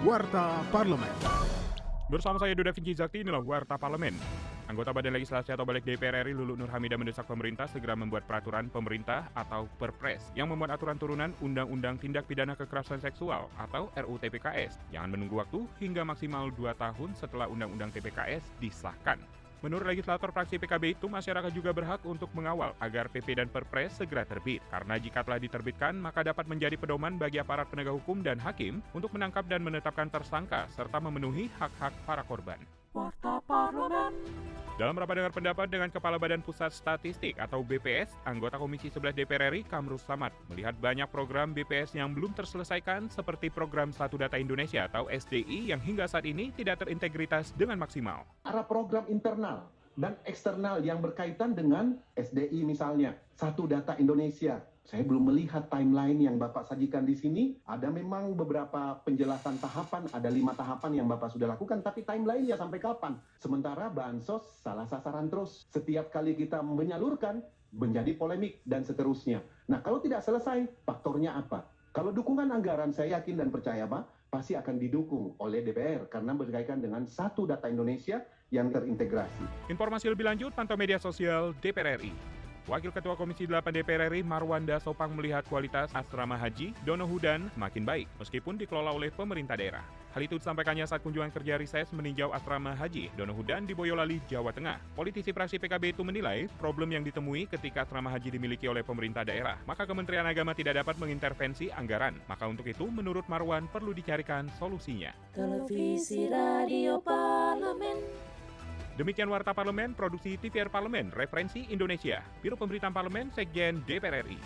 Warta Parlemen. Bersama saya Duda Vinci Zakti, inilah Warta Parlemen. Anggota Badan Legislasi atau Balik DPR RI Lulu Nur Hamidah mendesak pemerintah segera membuat peraturan pemerintah atau Perpres yang memuat aturan turunan Undang-Undang Tindak Pidana Kekerasan Seksual atau RUU TPKS. Jangan menunggu waktu hingga maksimal 2 tahun setelah Undang-Undang TPKS disahkan. Menurut legislator fraksi PKB itu, masyarakat juga berhak untuk mengawal agar PP dan Perpres segera terbit. Karena jika telah diterbitkan, maka dapat menjadi pedoman bagi aparat penegak hukum dan hakim untuk menangkap dan menetapkan tersangka serta memenuhi hak-hak para korban. Warta Parlemen. Dalam rapat dengar pendapat dengan Kepala Badan Pusat Statistik atau BPS, anggota Komisi 11 DPR RI Kamrus Samad melihat banyak program BPS yang belum terselesaikan seperti program Satu Data Indonesia atau SDI yang hingga saat ini tidak terintegritas dengan maksimal. Ada program internal dan eksternal yang berkaitan dengan SDI misalnya, Satu Data Indonesia. Saya belum melihat timeline yang Bapak sajikan di sini. Ada memang beberapa penjelasan tahapan, ada lima tahapan yang Bapak sudah lakukan, tapi timeline-nya sampai kapan? Sementara Bansos salah sasaran terus. Setiap kali kita menyalurkan, menjadi polemik dan seterusnya. Nah, kalau tidak selesai, faktornya apa? Kalau dukungan anggaran, saya yakin dan percaya, Pak, pasti akan didukung oleh DPR karena berkaitan dengan satu data Indonesia yang terintegrasi. Informasi lebih lanjut pantau media sosial DPR RI. Wakil Ketua Komisi 8 DPR RI Marwanda Sopang melihat kualitas asrama haji Dono Hudan makin baik meskipun dikelola oleh pemerintah daerah. Hal itu disampaikannya saat kunjungan kerja Rises meninjau asrama haji Dono Hudan di Boyolali, Jawa Tengah. Politisi fraksi PKB itu menilai problem yang ditemui ketika asrama haji dimiliki oleh pemerintah daerah, maka Kementerian Agama tidak dapat mengintervensi anggaran. Maka untuk itu, menurut Marwan perlu dicarikan solusinya. Televisi Radio Parlemen. Demikian Warta Parlemen, Produksi TVR Parlemen, Referensi Indonesia, Biro Pemberitaan Parlemen, Sekjen DPR RI.